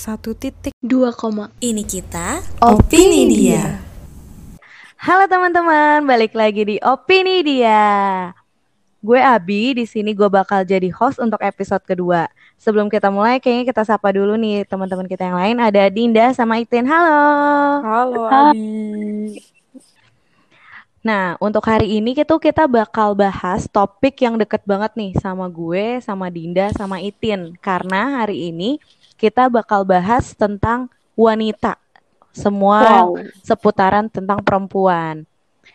satu titik dua koma. Ini kita opini dia. Halo teman-teman, balik lagi di opini dia. Gue Abi, di sini gue bakal jadi host untuk episode kedua. Sebelum kita mulai, kayaknya kita sapa dulu nih teman-teman kita yang lain. Ada Dinda sama Itin. Halo. Halo Abi. Nah, untuk hari ini kita kita bakal bahas topik yang deket banget nih sama gue, sama Dinda, sama Itin. Karena hari ini kita bakal bahas tentang wanita. Semua Wow. seputaran tentang perempuan.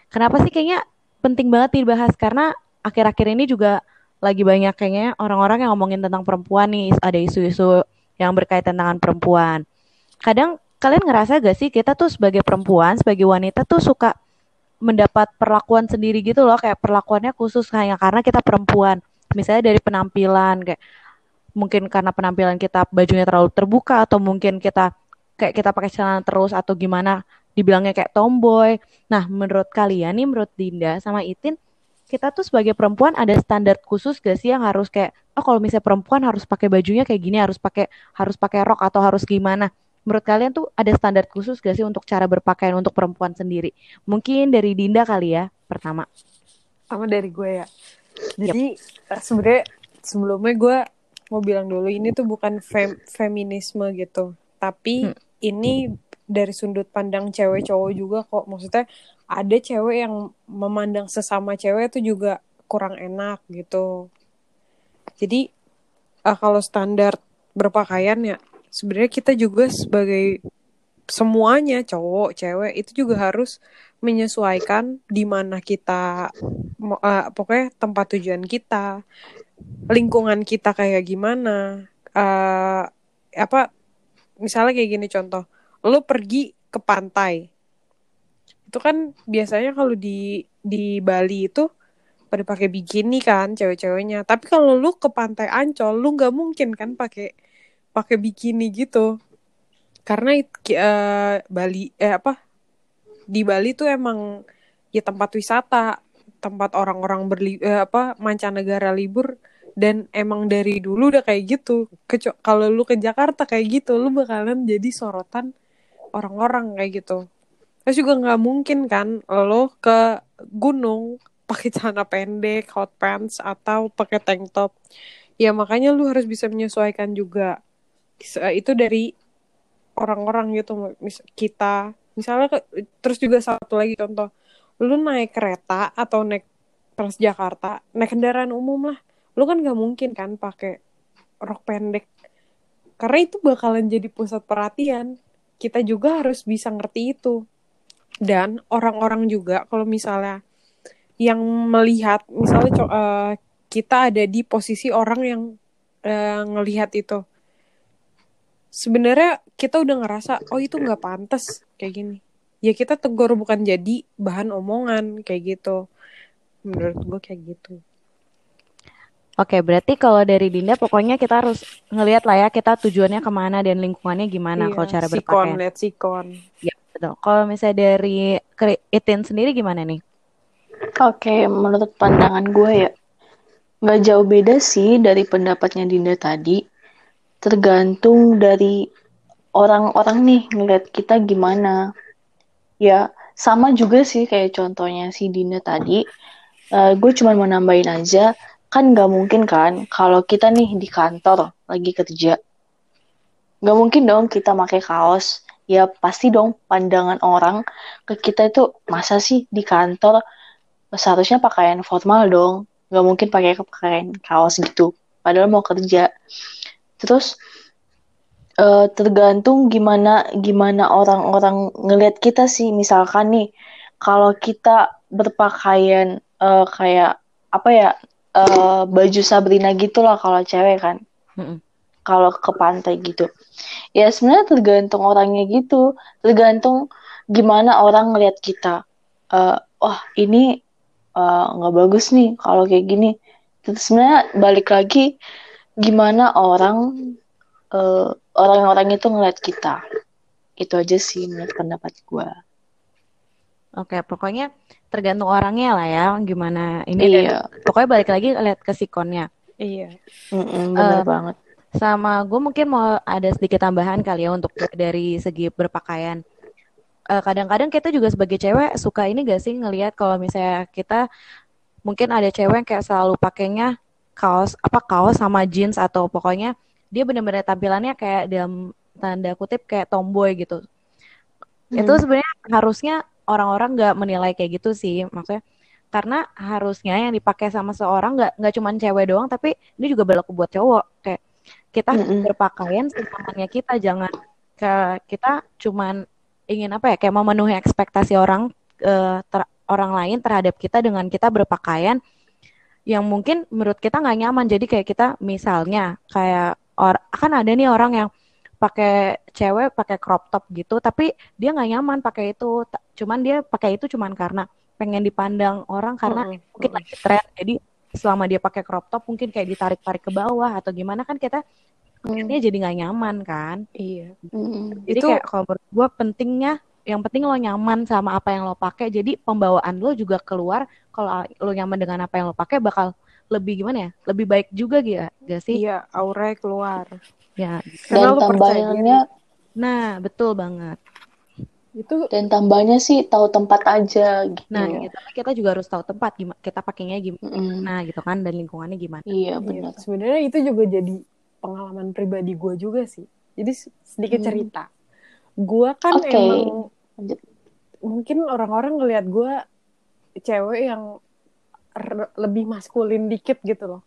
Kenapa sih kayaknya penting banget dibahas? Karena akhir-akhir ini juga lagi banyak kayaknya orang-orang yang ngomongin tentang perempuan nih. Ada isu-isu yang berkaitan dengan perempuan. Kadang kalian ngerasa gak sih kita tuh sebagai perempuan, sebagai wanita tuh suka mendapat perlakuan sendiri gitu loh kayak perlakuannya khusus hanya karena kita perempuan misalnya dari penampilan kayak mungkin karena penampilan kita bajunya terlalu terbuka atau mungkin kita kayak kita pakai celana terus atau gimana dibilangnya kayak tomboy nah menurut kalian nih menurut Dinda sama Itin kita tuh sebagai perempuan ada standar khusus gak sih yang harus kayak oh kalau misalnya perempuan harus pakai bajunya kayak gini harus pakai harus pakai rok atau harus gimana menurut kalian tuh ada standar khusus gak sih untuk cara berpakaian untuk perempuan sendiri? Mungkin dari Dinda kali ya pertama. Sama dari gue ya. Jadi eh, sebenarnya sebelumnya gue mau bilang dulu ini tuh bukan fem- feminisme gitu. Tapi Hmm. ini dari sudut pandang cewek cowok juga kok. Maksudnya ada cewek yang memandang sesama cewek itu juga kurang enak gitu. Jadi eh, kalau standar berpakaian ya sebenarnya kita juga sebagai semuanya cowok cewek itu juga harus menyesuaikan di mana kita eh, pokoknya tempat tujuan kita lingkungan kita kayak gimana? Eh apa misalnya kayak gini contoh lo pergi ke pantai. Itu kan biasanya kalau di di Bali itu pada pakai bikini kan cewek-ceweknya. Tapi kalau lu ke pantai Ancol lu nggak mungkin kan pakai pakai bikini gitu. Karena eh, Bali eh apa di Bali tuh emang ya tempat wisata tempat orang-orang berli eh, apa mancanegara libur dan emang dari dulu udah kayak gitu. Kalau lu ke Jakarta kayak gitu lu bakalan jadi sorotan orang-orang kayak gitu. Terus juga nggak mungkin kan lo ke gunung pakai celana pendek hot pants atau pakai tank top. Ya makanya lu harus bisa menyesuaikan juga. Itu dari orang-orang gitu mis kita. Misalnya ke- terus juga satu lagi contoh. Lu naik kereta atau naik Transjakarta naik kendaraan umum lah lu kan nggak mungkin kan pakai rok pendek. Karena itu bakalan jadi pusat perhatian. Kita juga harus bisa ngerti itu. Dan orang-orang juga kalau misalnya yang melihat misalnya eh, kita ada di posisi orang yang eh, ngelihat itu. Sebenarnya kita udah ngerasa oh itu nggak pantas kayak gini. Ya kita tegur bukan jadi bahan omongan kayak gitu. Menurut gue kayak gitu Oke, berarti kalau dari Dinda pokoknya kita harus ngelihat lah ya kita tujuannya ke mana dan lingkungannya gimana kalau cara Iya, sikon berpakaian. lihat sikon Ya, betul. Kalau misalnya dari Itin sendiri gimana nih? Oke, menurut pandangan gue ya, nggak jauh beda sih dari pendapatnya Dinda tadi. Tergantung dari orang-orang nih ngeliat kita gimana. Ya, sama juga sih kayak contohnya si Dinda tadi. Eh, gue cuma mau nambahin aja, kan nggak mungkin kan kalau kita nih di kantor lagi kerja. Nggak mungkin dong kita pakai kaos. Ya pasti dong pandangan orang ke kita itu masa sih di kantor seharusnya pakaian formal dong nggak mungkin pakai pakaian kaos gitu padahal mau kerja terus eh, tergantung gimana gimana orang-orang ngelihat kita sih misalkan nih kalau kita berpakaian eh, kayak apa ya eh, baju Sabrina gitulah kalau cewek kan. Mm-mm. kalau ke pantai gitu. Ya sebenarnya tergantung orangnya gitu. Tergantung gimana orang ngelihat kita. Eh, wah ini eh, nggak bagus nih kalau kayak gini. Terus sebenarnya balik lagi gimana orang eh, orang-orang itu ngeliat kita. Itu aja sih menurut pendapat gue Oke, pokoknya tergantung orangnya lah ya gimana ini dan iya pokoknya balik lagi lihat ke sikonnya. iya Mm-mm, bener Eh, banget sama gue mungkin mau ada sedikit tambahan kali ya untuk dari segi berpakaian. Eh, kadang-kadang kita juga sebagai cewek suka ini gak sih ngelihat kalau misalnya kita mungkin ada cewek yang kayak selalu pakainya kaos apa kaos sama jeans atau pokoknya dia benar-benar tampilannya kayak dalam tanda kutip kayak tomboy gitu. Itu Hmm. sebenarnya harusnya orang-orang nggak menilai kayak gitu sih, maksudnya karena harusnya yang dipakai sama seorang nggak nggak cuma cewek doang, tapi ini juga berlaku buat cowok. Kayak kita Mm-mm. berpakaian senyamannya kita, jangan ke kita cuman ingin apa ya, kayak memenuhi ekspektasi orang eh, ter- orang lain terhadap kita dengan kita berpakaian yang mungkin menurut kita nggak nyaman. Jadi kayak kita misalnya kayak or kan ada nih orang yang pakai cewek pakai crop top gitu, tapi dia nggak nyaman pakai itu. Cuman dia pakai itu cuman karena pengen dipandang orang karena Mm-mm, mungkin mm-mm. lagi tren. Jadi selama dia pakai crop top mungkin kayak ditarik-tarik ke bawah atau gimana kan kita Hmm. lihatnya jadi nggak nyaman kan. Iya. Mm-mm. Jadi Itu kayak kalau menurut gue pentingnya yang penting lo nyaman sama apa yang lo pakai. Jadi pembawaan lo juga keluar kalau lo nyaman dengan apa yang lo pakai bakal lebih gimana ya? Lebih baik juga gak, gak sih? iya aura keluar. Ya. Dan tambahannya Nah, betul banget. Itu dan tambahnya sih tahu tempat aja gitu. Nah. Tapi kita juga harus tahu tempat gimana kita pakainya gimana Mm-mm. gitu kan dan lingkungannya gimana. Iya Iya, benar. sebenarnya itu juga jadi pengalaman pribadi gue juga sih. Jadi sedikit Hmm. cerita. Gue kan Oke. emang Lanjut. mungkin orang-orang ngelihat gue cewek yang lebih maskulin dikit gitu loh.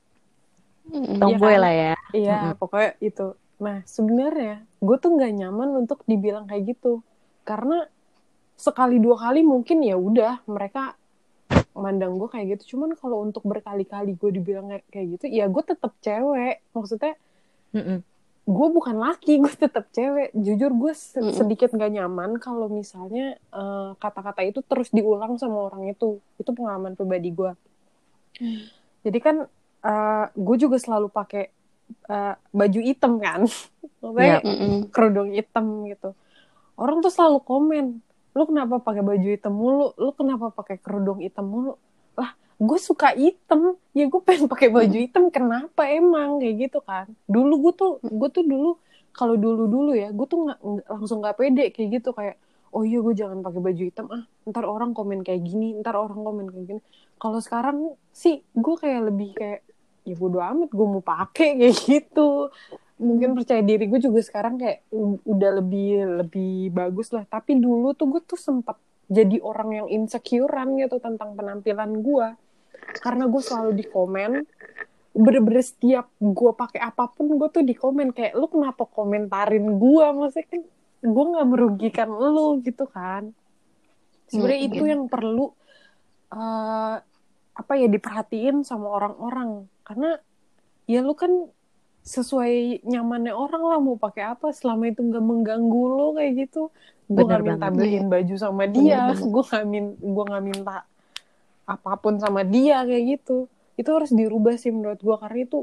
Mm-mm. Tomboy kan? lah ya. Iya, Mm-mm. pokoknya itu. Nah, sebenarnya gue tuh nggak nyaman untuk dibilang kayak gitu. Karena sekali dua kali mungkin ya udah mereka mandang gue kayak gitu. Cuman kalau untuk berkali-kali gue dibilang kayak- gitu, ya gue tetap cewek. Maksudnya Mm-mm. gue bukan laki, gue tetap cewek. Jujur gue se- sedikit nggak nyaman kalau misalnya eh, kata-kata itu terus diulang sama orang itu. Itu pengalaman pribadi gue. Jadi kan gue juga selalu pakai eh, baju hitam kan, maksudnya Mm-mm. kerudung hitam gitu. Orang tuh selalu komen, lu kenapa pakai baju hitam mulu? Lu kenapa pakai kerudung hitam mulu? Lah, gue suka hitam, ya gue pengen pakai baju hitam. Kenapa emang kayak gitu kan? Dulu gue tuh, gue tuh dulu kalau dulu dulu ya, gue tuh nggak nggak- langsung nggak pede kayak gitu kayak, oh iya gue jangan pakai baju hitam ah, ntar orang komen kayak gini, ntar orang komen kayak gini. Kalau sekarang sih gue kayak lebih kayak ya bodo amat gue mau pakai kayak gitu. Mungkin percaya diri gue juga sekarang kayak udah lebih lebih bagus lah. Tapi dulu tuh gue tuh sempat jadi orang yang insecurean gitu tentang penampilan gue karena gue selalu di komen bener-bener setiap gue pakai apa pun gue tuh di komen kayak lu kenapa komentarin gue maksudnya kan gue nggak merugikan lu gitu kan. Sebenarnya Hmm, itu iya. yang perlu eh, apa ya diperhatiin sama orang-orang. Karena ya lu kan sesuai nyamannya orang lah mau pakai apa selama itu nggak mengganggu lo kayak gitu. Gue nggak minta beliin baju sama dia gue nggak min gue nggak minta apa pun sama dia kayak gitu. Itu harus dirubah sih menurut gue karena itu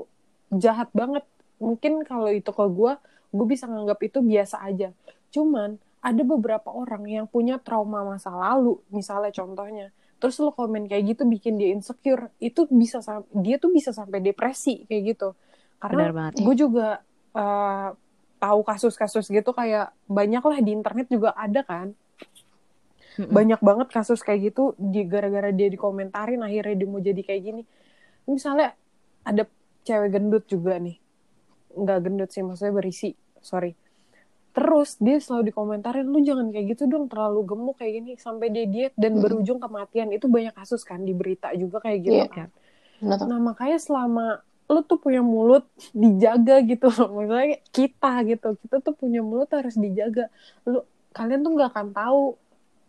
jahat banget. Mungkin kalau itu ke gue gue bisa nganggap itu biasa aja. Cuman ada beberapa orang yang punya trauma masa lalu misalnya contohnya terus lo komen kayak gitu bikin dia insecure itu bisa dia tuh bisa sampai depresi kayak gitu. Karena gue juga eh, tahu kasus-kasus gitu kayak banyak lah di internet juga ada kan. Banyak banget kasus kayak gitu di gara-gara dia dikomentarin akhirnya dia mau jadi kayak gini. Misalnya ada cewek gendut juga nih. Nggak gendut sih maksudnya berisi sorry terus dia selalu dikomentarin lu jangan kayak gitu dong terlalu gemuk kayak gini sampai dia diet dan Mm. berujung kematian itu banyak kasus kan di berita juga kayak gitu Iya. kan. Nah makanya selama lu tuh punya mulut dijaga gitu loh. Maksudnya kita gitu. Kita tuh punya mulut harus dijaga. Lu kalian tuh nggak akan tahu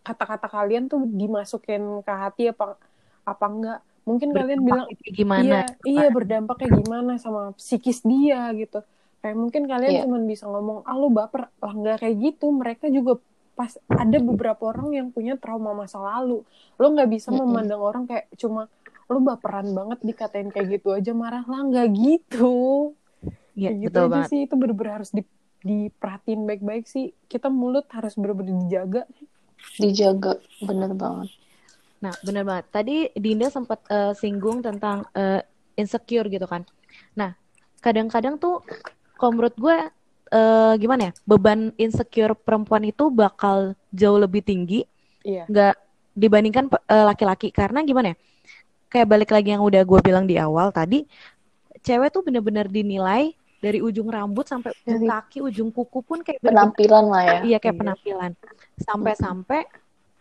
kata-kata kalian tuh dimasukin ke hati apa apa enggak. Mungkin kalian bilang gimana? iya, gitu iya kan. berdampaknya gimana sama psikis dia gitu. Kayak mungkin kalian Iya. cuma bisa ngomong, ah lu baper. Lah nggak kayak gitu. Mereka juga pas ada beberapa orang yang punya trauma masa lalu. Lo nggak bisa Mm-mm. memandang orang kayak cuma lu baperan banget dikatain kayak gitu aja marah lah nggak gitu. Iya, Kayak gitu betul aja banget. sih itu bener-bener harus di, diperhatiin baik-baik sih. Kita mulut harus bener-bener dijaga. Dijaga. Bener banget. Nah, benar banget. Tadi Dinda sempat eh, singgung tentang eh, insecure gitu kan. Nah, kadang-kadang tuh kalau menurut gue eh, gimana ya beban insecure perempuan itu bakal jauh lebih tinggi Iya. nggak dibandingkan pe- eh, laki-laki karena gimana ya kayak balik lagi yang udah gue bilang di awal tadi cewek tuh bener-bener dinilai dari ujung rambut sampai ujung Dari kaki ujung kuku pun kayak penampilan lah ya. iya kayak Iya. penampilan sampai-sampai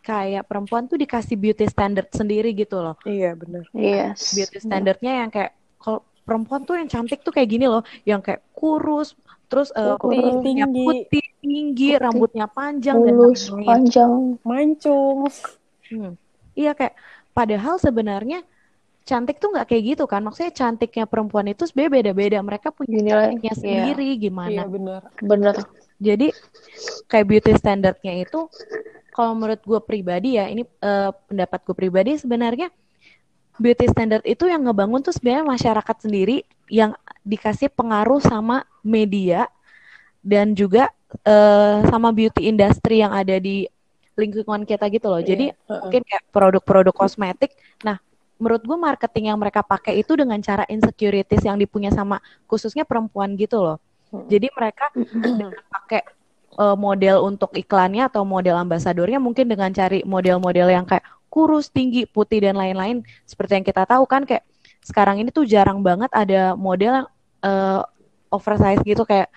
kayak perempuan tuh dikasih beauty standard sendiri gitu loh Iya benar. Yes. beauty standardnya yang kayak kalau perempuan tuh yang cantik tuh kayak gini loh yang kayak kurus terus eh, Putih, kulitnya tinggi. putih tinggi Putih. rambutnya panjang dan Mulus, lain-lain panjang. Mancung. Hmm. Iya kayak padahal sebenarnya cantik tuh nggak kayak gitu kan maksudnya cantiknya perempuan itu sebenarnya beda-beda mereka punya Dinilai. cantiknya Iya, sendiri gimana Iya benar. bener. jadi kayak beauty standardnya itu kalau menurut gue pribadi ya ini eh, pendapat gue pribadi sebenarnya beauty standard itu yang ngebangun tuh sebenarnya masyarakat sendiri yang dikasih pengaruh sama media dan juga eh, sama beauty industry yang ada di lingkungan kita gitu loh. Jadi Iya, heeh. mungkin kayak produk-produk kosmetik. Nah, menurut gue marketing yang mereka pakai itu dengan cara insecurities yang dipunya sama khususnya perempuan gitu loh. Jadi mereka dengan pakai eh, model untuk iklannya atau model ambasadornya mungkin dengan cari model-model yang kayak kurus, tinggi, putih dan lain-lain. Seperti yang kita tahu kan kayak sekarang ini tuh jarang banget ada model yang eh, oversize gitu kayak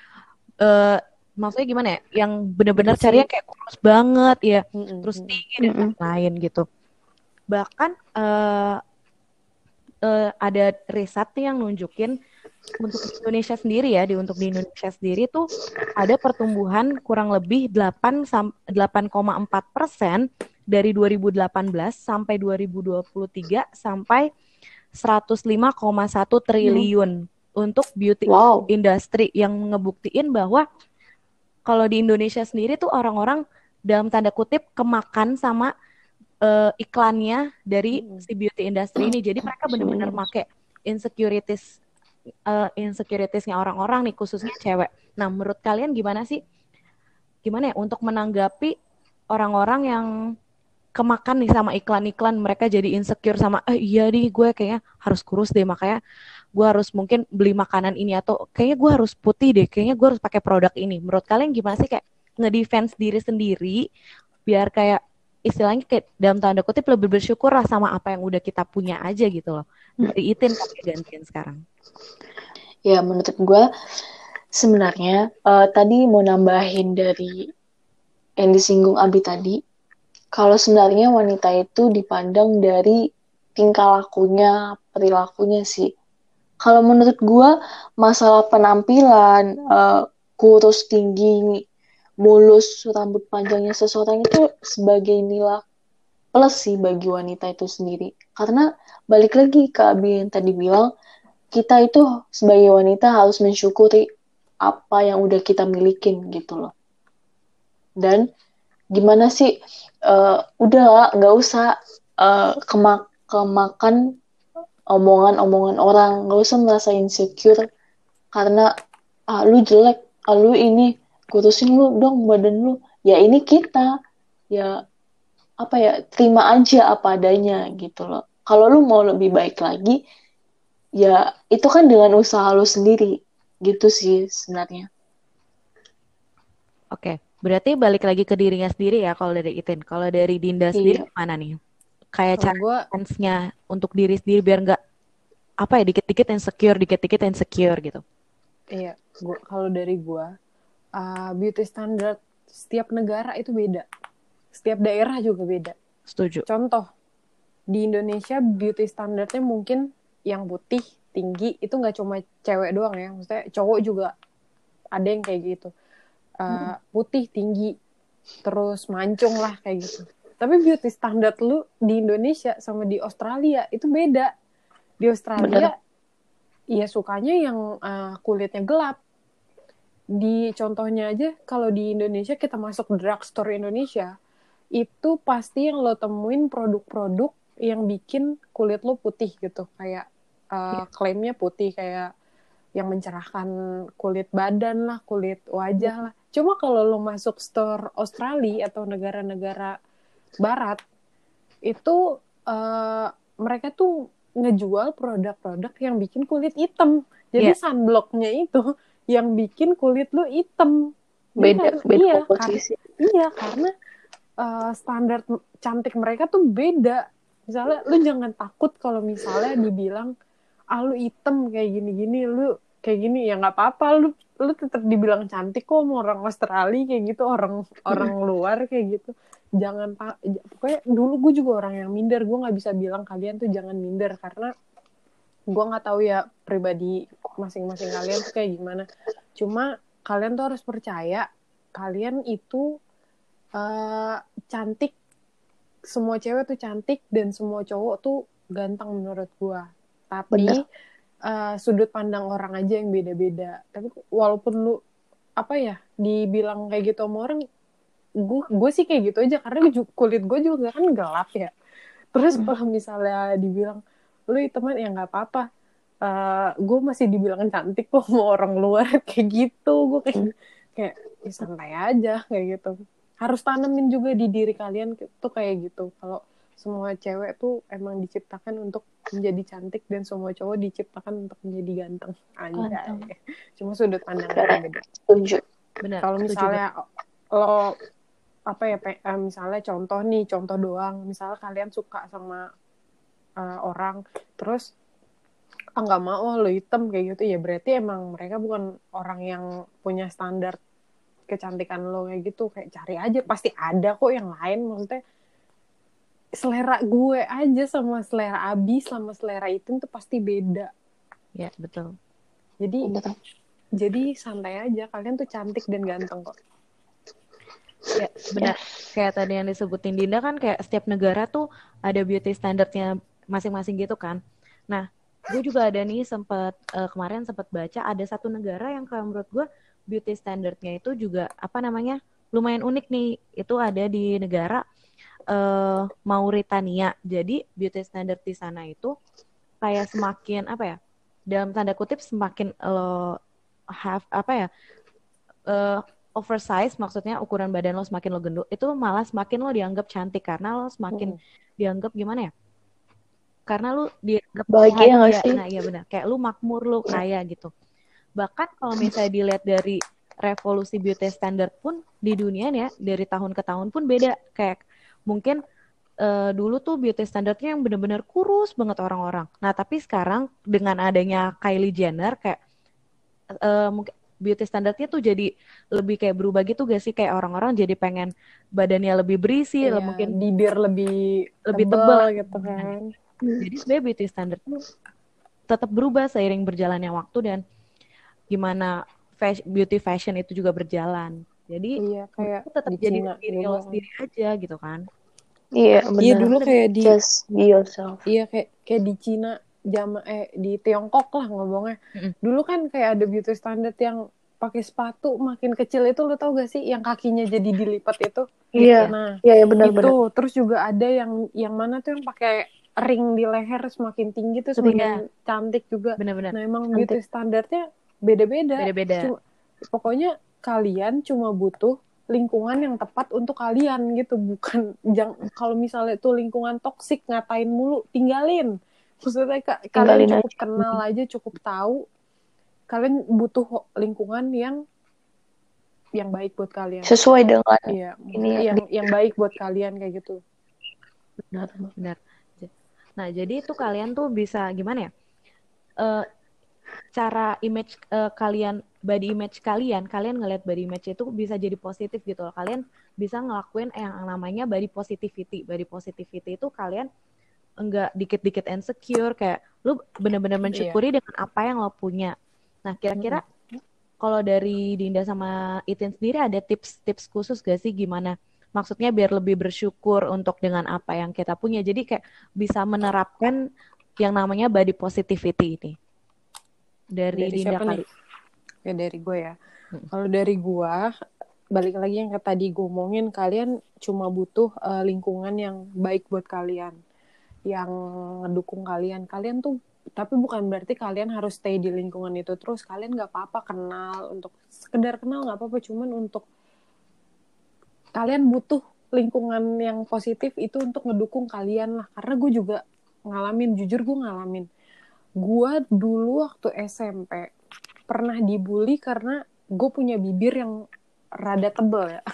eh, maksudnya gimana ya? Yang bener-bener Berisi. carinya kayak kurus banget ya, Mm-mm, terus mm-mm. tinggi dan Mm-mm. lain-lain gitu. Bahkan eh, eh, ada riset yang nunjukin untuk di Indonesia sendiri ya, di untuk di Indonesia sendiri tuh ada pertumbuhan kurang lebih 8 sam- 8,4 persen dari 2018 sampai 2023 sampai 105,1 triliun untuk beauty Wow. industri yang ngebuktiin bahwa kalau di Indonesia sendiri tuh orang-orang dalam tanda kutip kemakan sama eh, iklannya dari Mm-mm. si beauty industry ini. Jadi mereka bener-bener Serius. make insecurities eh, insecuritiesnya orang-orang nih khususnya cewek. Nah, menurut kalian gimana sih? Gimana ya untuk menanggapi orang-orang yang kemakan nih sama iklan-iklan mereka jadi insecure sama eh iya nih gue kayaknya harus kurus deh makanya gue harus mungkin beli makanan ini atau kayaknya gue harus putih deh kayaknya gue harus pakai produk ini. Menurut kalian gimana sih kayak ngedefense diri sendiri biar kayak istilahnya kayak dalam tanda kutip lebih bersyukur lah sama apa yang udah kita punya aja gitu loh. Dari itin pakai gantian sekarang. Ya, menurut gue sebenarnya eh, tadi mau nambahin dari yang disinggung Abi tadi, kalau sebenarnya wanita itu dipandang dari tingkah lakunya, perilakunya sih. Kalau menurut gue masalah penampilan, eh, kurus tinggi, mulus, rambut panjangnya seseorang itu sebagai nilai plus sih bagi wanita itu sendiri. Karena balik lagi ke Abi yang tadi bilang, kita itu sebagai wanita harus mensyukuri apa yang udah kita milikin gitu loh. Dan gimana sih, eh, udah nggak usah eh, kemak kemakan omongan-omongan orang, nggak usah merasa insecure karena ah lu jelek, ah lu ini kurusin lu dong badan lu. Ya ini kita, ya apa ya terima aja apa adanya gitu loh. Kalau lu mau lebih baik lagi, ya itu kan dengan usaha lu sendiri gitu sih sebenarnya. oke berarti balik lagi ke dirinya sendiri ya kalau dari itin kalau dari Dinda sendiri Iya. gimana nih kayak cara gue defense-nya untuk diri sendiri biar nggak apa ya dikit-dikit insecure dikit-dikit insecure gitu Iya, gua kalau dari gua uh, beauty standard setiap negara itu beda. Setiap daerah juga beda. setuju Contoh, di Indonesia beauty standardnya mungkin yang putih, tinggi, itu nggak cuma cewek doang ya. Maksudnya cowok juga ada yang kayak gitu. Uh, putih, tinggi, terus mancung lah kayak gitu. Tapi beauty standard lu di Indonesia sama di Australia itu beda. Di Australia, iya sukanya yang uh, kulitnya gelap. Di contohnya aja, kalau di Indonesia kita masuk drugstore Indonesia, itu pasti yang lo temuin produk-produk yang bikin kulit lo putih gitu. Kayak uh, klaimnya putih, kayak yang mencerahkan kulit badan lah, kulit wajah lah. Cuma kalau lo masuk store Australia atau negara-negara barat, itu uh, mereka tuh ngejual produk-produk yang bikin kulit hitam. Jadi Iya. sunblocknya itu yang bikin kulit lu hitam beda Iya, beda iya, komposisi Iya, karena uh, standar cantik mereka tuh beda. Misalnya, lu jangan takut kalau misalnya dibilang, ah lu item kayak gini-gini, lu kayak gini ya nggak apa-apa, lu lu tetap dibilang cantik kok sama orang Australia kayak gitu, orang orang luar kayak gitu. Jangan pak, pokoknya dulu gue juga orang yang minder, gue nggak bisa bilang kalian tuh jangan minder karena gue nggak tahu ya pribadi masing-masing kalian tuh kayak gimana. Cuma kalian tuh harus percaya kalian itu eh, cantik semua cewek tuh cantik dan semua cowok tuh ganteng menurut gua tapi Bener. Eh, sudut pandang orang aja yang beda-beda. Tapi walaupun lu apa ya dibilang kayak gitu sama orang gue gue sih kayak gitu aja. Karena kulit gue juga kan gelap ya. Terus Hmm. kalau misalnya dibilang lu teman ya nggak apa-apa. Eh gue masih dibilang cantik kok sama orang luar kayak gitu. Gue kayak Hmm. kayak ya santai aja kayak gitu. Harus tanemin juga di diri kalian tuh kayak gitu. Kalau semua cewek tuh emang diciptakan untuk menjadi cantik dan semua cowok diciptakan untuk menjadi ganteng. Anjay. Cuma sudut pandang Keren. beda. Setuju. Benar. kalau misalnya lo apa ya pe- eh, misalnya contoh nih contoh doang. Misalnya kalian suka sama eh, orang terus ah nggak mau lo hitam kayak gitu ya berarti emang mereka bukan orang yang punya standar kecantikan lo kayak gitu. Kayak cari aja pasti ada kok yang lain maksudnya selera gue aja sama selera Abi sama selera itu tuh pasti beda Ya, betul. jadi Bener. jadi santai aja kalian tuh cantik dan ganteng kok Ya, benar. Kayak tadi yang disebutin Dinda kan kayak setiap negara tuh ada beauty standardnya masing-masing gitu kan. Nah, gue juga ada nih sempat eh, kemarin sempat baca ada satu negara yang kayak menurut gue beauty standardnya itu juga apa namanya lumayan unik nih. Itu ada di negara eh, Mauritania. Jadi beauty standard di sana itu kayak semakin apa ya? Dalam tanda kutip semakin lo have apa ya? eh, oversize maksudnya ukuran badan lo semakin lo gendut itu malah semakin lo dianggap cantik karena lo semakin Mm. dianggap gimana ya karena lu dianggap Bahagia nggak bahagia. sih? nah iya benar kayak lu makmur lu kaya gitu bahkan kalau misalnya dilihat dari revolusi beauty standard pun di dunia nih ya dari tahun ke tahun pun beda kayak mungkin eh, dulu tuh beauty standardnya yang benar-benar kurus banget orang-orang. Nah tapi sekarang dengan adanya Kylie Jenner kayak mungkin beauty standardnya tuh jadi lebih kayak berubah gitu gak sih? Kayak orang-orang jadi pengen badannya lebih berisi Iya, mungkin bibir lebih Lebih tebal tebal. gitu kan. Jadi sebenarnya beauty standard tuh tetap berubah seiring berjalannya waktu dan gimana fashion, beauty fashion itu juga berjalan. Jadi iya kayak tetap di jadi diri lo kan. sendiri aja gitu kan Iya, benar. iya dulu kayak di Just be yourself. iya kayak kayak di Cina jama eh di Tiongkok lah ngomongnya Mm-mm. dulu kan kayak ada beauty standard yang pakai sepatu makin kecil itu lo tau gak sih yang kakinya jadi dilipat itu Iya, nah iya, iya benar-benar. itu terus juga ada yang yang mana tuh yang pakai ring di leher semakin tinggi tuh semakin cantik juga benar-benar nah emang Cantik. beauty standarnya beda-beda beda-beda Cuma- pokoknya kalian cuma butuh lingkungan yang tepat untuk kalian gitu. Bukan jang kalau misalnya itu lingkungan toksik ngatain mulu tinggalin. Maksudnya ka- kalian Tinggalin cukup kenal aja cukup tahu kalian butuh lingkungan yang yang baik buat kalian. Sesuai dengan iya ini ya, yang yang baik buat kalian kayak gitu. Benar. benar. Nah jadi itu kalian tuh bisa gimana ya? Eh, cara image eh, kalian body image kalian kalian ngelihat body image itu bisa jadi positif gitu loh. Kalian bisa ngelakuin yang namanya body positivity. Body positivity itu kalian enggak dikit-dikit insecure kayak lu bener-bener mensyukuri dengan apa yang lo punya. Nah kira-kira kalau dari Dinda sama Itin sendiri ada tips-tips khusus gak sih gimana? Maksudnya biar lebih bersyukur untuk dengan apa yang kita punya. Jadi kayak bisa menerapkan yang namanya body positivity ini. Dari, Dari Dinda siapa kali. nih? Ya dari gue ya. Hmm. kalau dari gue balik lagi yang tadi gue omongin kalian cuma butuh eh, lingkungan yang baik buat kalian yang ngedukung kalian. Kalian tuh tapi bukan berarti kalian harus stay di lingkungan itu terus. Kalian nggak apa-apa kenal untuk sekedar kenal nggak apa-apa cuman untuk kalian butuh lingkungan yang positif itu untuk ngedukung kalian lah. Karena gue juga ngalamin jujur gue ngalamin. Gue dulu waktu SMP pernah dibully karena gue punya bibir yang rada tebel ya.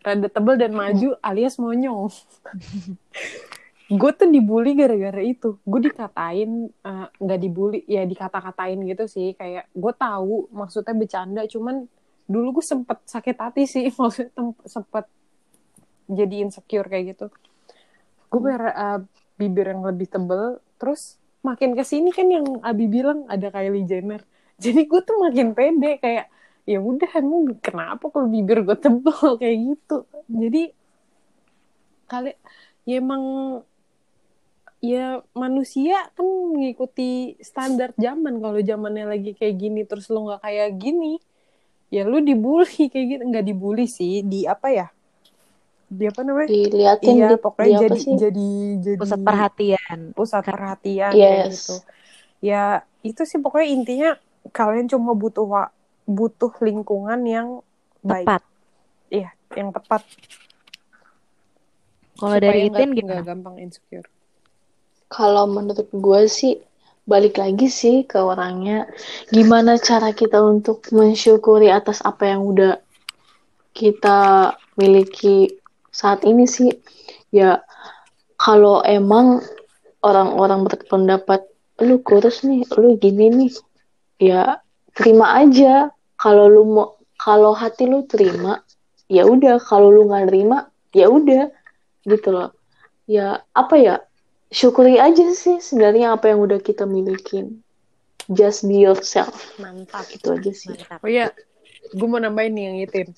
Rada tebel dan maju alias monyong. Gue tuh dibully gara-gara itu. Gue dikatain eh, nggak uh, dibully ya dikata-katain gitu sih. Kayak gue tahu maksudnya bercanda cuman dulu gue sempet sakit hati sih. Maksudnya sempet jadi insecure kayak gitu. Gue biar uh, bibir yang lebih tebel terus makin ke sini kan yang Abi bilang ada Kylie Jenner jadi gue tuh makin pede kayak ya udah emang kenapa kalau bibir gue tebel? Kayak gitu. Jadi kali ya emang ya manusia kan mengikuti standar zaman. Kalau zamannya lagi kayak gini terus lo nggak kayak gini ya lu dibully kayak gitu. Nggak dibully sih di apa ya? Di apa namanya? Diliatin iya di, pokoknya di apa jadi sih? jadi jadi pusat perhatian. Pusat perhatian kayak yes. gitu. Ya itu sih pokoknya intinya kalian cuma butuh butuh lingkungan yang baik. Tepat. Iya yang tepat. Kalau dari Itin nggak gimana? gampang insecure. Kalau menurut gue sih balik lagi sih ke orangnya gimana cara kita untuk mensyukuri atas apa yang udah kita miliki saat ini sih? Ya kalau emang orang-orang berpendapat lu kurus nih lu gini nih ya terima aja. Kalau lu mau kalau hati lu terima ya udah. Kalau lu nggak terima ya udah gitu loh. Ya apa ya syukuri aja sih sebenarnya apa yang udah kita milikin. Just be yourself. Mantap. Gitu aja sih. Mantap. Oh iya gue mau nambahin nih yang itin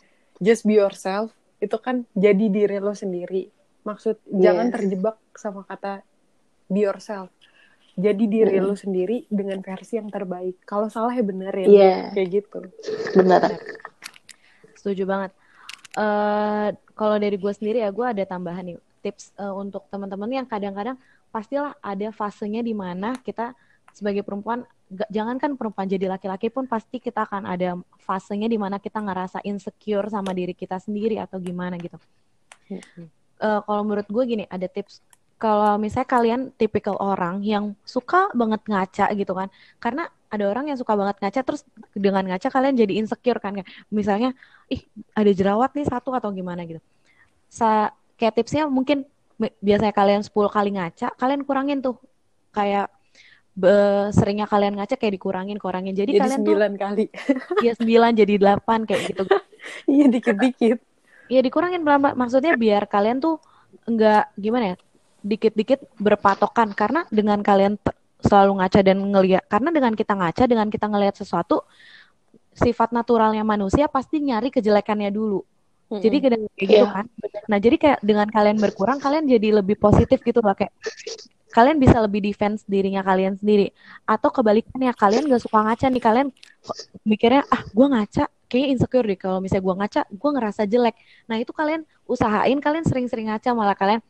just be yourself itu kan jadi diri lo sendiri. Maksud jangan Yes. terjebak sama kata be yourself jadi diri Mm. lo sendiri dengan versi yang terbaik. Kalau salah ya benerin Iya. kayak gitu. Benar setuju banget. Eh kalau dari gue sendiri ya gue ada tambahan nih tips eh, untuk teman-teman yang kadang-kadang pastilah ada fasenya di mana kita sebagai perempuan gak, jangankan perempuan jadi laki-laki pun pasti kita akan ada fasenya di mana kita ngerasa insecure sama diri kita sendiri atau gimana gitu. Eh, kalau menurut gue gini ada tips kalau misalnya kalian tipikal orang yang suka banget ngaca gitu kan karena ada orang yang suka banget ngaca terus dengan ngaca kalian jadi insecure kan misalnya ih ada jerawat nih satu atau gimana gitu. Sa kayak tipsnya mungkin biasanya kalian 10 kali ngaca kalian kurangin tuh. Kayak be- seringnya kalian ngaca kayak dikurangin kurangin. Jadi, jadi kalian tuh sembilan kali. Ya 9 jadi 8 kayak gitu. Iya dikit-dikit. Ya dikurangin maksudnya biar kalian tuh enggak gimana ya dikit-dikit berpatokan. Karena dengan kalian selalu ngaca dan ngeliat karena dengan kita ngaca dengan kita ngelihat sesuatu sifat naturalnya manusia pasti nyari kejelekannya dulu. Jadi Mm-mm. kayak kayak gitu kan? Nah jadi kayak dengan kalian berkurang kalian jadi lebih positif gitu loh. Kayak kalian bisa lebih defense dirinya kalian sendiri. Atau kebalikannya kalian gak suka ngaca nih. Kalian mikirnya ah gue ngaca. Kayaknya insecure deh. Kalau misalnya gue ngaca gue ngerasa jelek. Nah itu kalian usahain kalian sering-sering ngaca malah kalian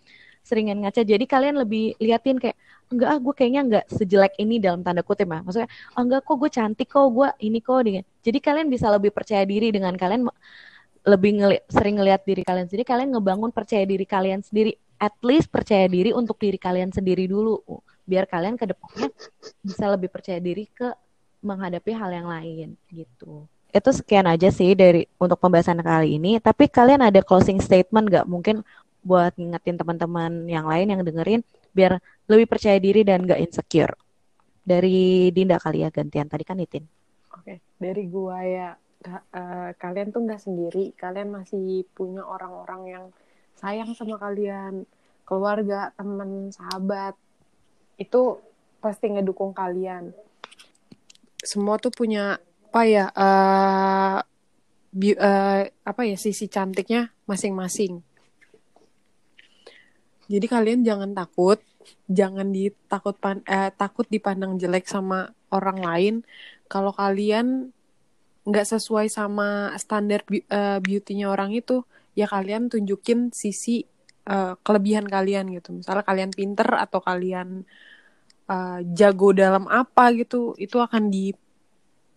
seringan ngaca. Jadi kalian lebih liatin kayak enggak ah gue kayaknya enggak sejelek ini dalam tanda kutip ya maksudnya "Ah, enggak kok gue cantik kok gue ini kok dengan jadi kalian bisa lebih percaya diri dengan kalian lebih ngeli- sering ngelihat diri kalian sendiri. Kalian ngebangun percaya diri kalian sendiri. At least percaya diri untuk diri kalian sendiri dulu biar kalian ke depannya bisa lebih percaya diri ke menghadapi hal yang lain gitu. Itu sekian aja sih dari untuk pembahasan kali ini. Tapi kalian ada closing statement nggak? Mungkin buat ngingetin teman-teman yang lain yang dengerin biar lebih percaya diri dan gak insecure. Dari Dinda kali ya gantian. Tadi kan Itin Oke, dari gua ya ka- eh, kalian tuh nggak sendiri, kalian masih punya orang-orang yang sayang sama kalian, keluarga, teman, sahabat, itu pasti ngedukung kalian. Semua tuh punya apa ya, eh, bi- eh, apa ya sisi cantiknya masing-masing. Jadi kalian jangan takut, jangan ditakut pan- eh, takut dipandang jelek sama orang lain kalau kalian nggak sesuai sama standar eh, beauty-nya orang itu, ya kalian tunjukin sisi eh, kelebihan kalian gitu. Misalnya kalian pinter atau kalian eh, jago dalam apa gitu, itu akan di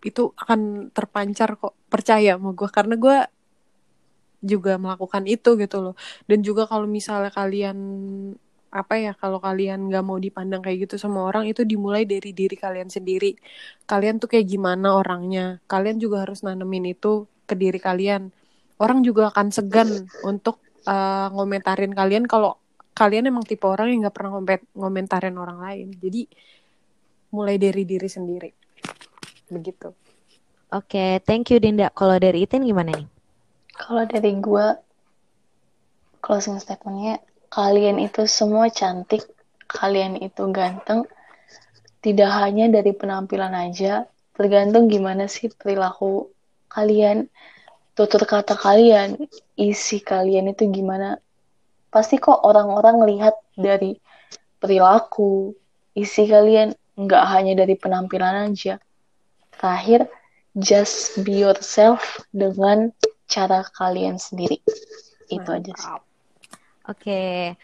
itu akan terpancar kok. Percaya sama gue karena gue juga melakukan itu gitu loh. Dan juga kalau misalnya kalian apa ya kalau kalian nggak mau dipandang kayak gitu sama orang itu dimulai dari diri kalian sendiri. Kalian tuh kayak gimana orangnya? Kalian juga harus nanemin itu ke diri kalian. Orang juga akan segan untuk uh, ngomentarin kalian kalau kalian emang tipe orang yang nggak pernah ngomentarin orang lain. Jadi mulai dari diri sendiri. Begitu. Oke okay, thank you Dinda. Kalau dari Itin gimana nih kalau dari gue closing statementnya kalian itu semua cantik, kalian itu ganteng, tidak hanya dari penampilan aja, tergantung gimana sih perilaku kalian, tutur kata kalian, isi kalian itu gimana. Pasti kok orang-orang lihat dari perilaku, isi kalian, nggak hanya dari penampilan aja. Terakhir, just be yourself dengan cara kalian sendiri. Itu aja sih. Oke.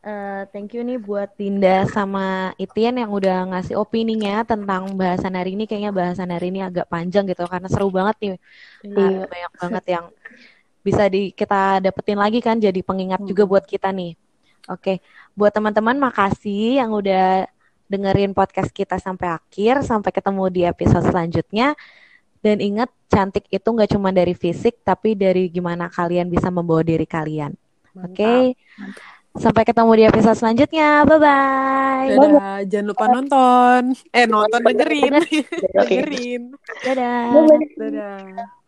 Uh, thank you nih buat Dinda sama Itian yang udah ngasih opininya tentang bahasan hari ini. Kayaknya bahasan hari ini agak panjang gitu karena seru banget nih. Iya. banyak banget yang bisa di kita dapetin lagi kan jadi pengingat hmm. juga buat kita nih. Oke, buat teman-teman makasih yang udah dengerin podcast kita sampai akhir. Sampai ketemu di episode selanjutnya. Dan ingat, cantik itu nggak cuma dari fisik, tapi dari gimana kalian bisa membawa diri kalian. Oke. Okay. Sampai ketemu di episode selanjutnya. Bye bye. Dadah. Jangan lupa nonton. Eh nonton dengerin. dengerin. Dadah. Dadah.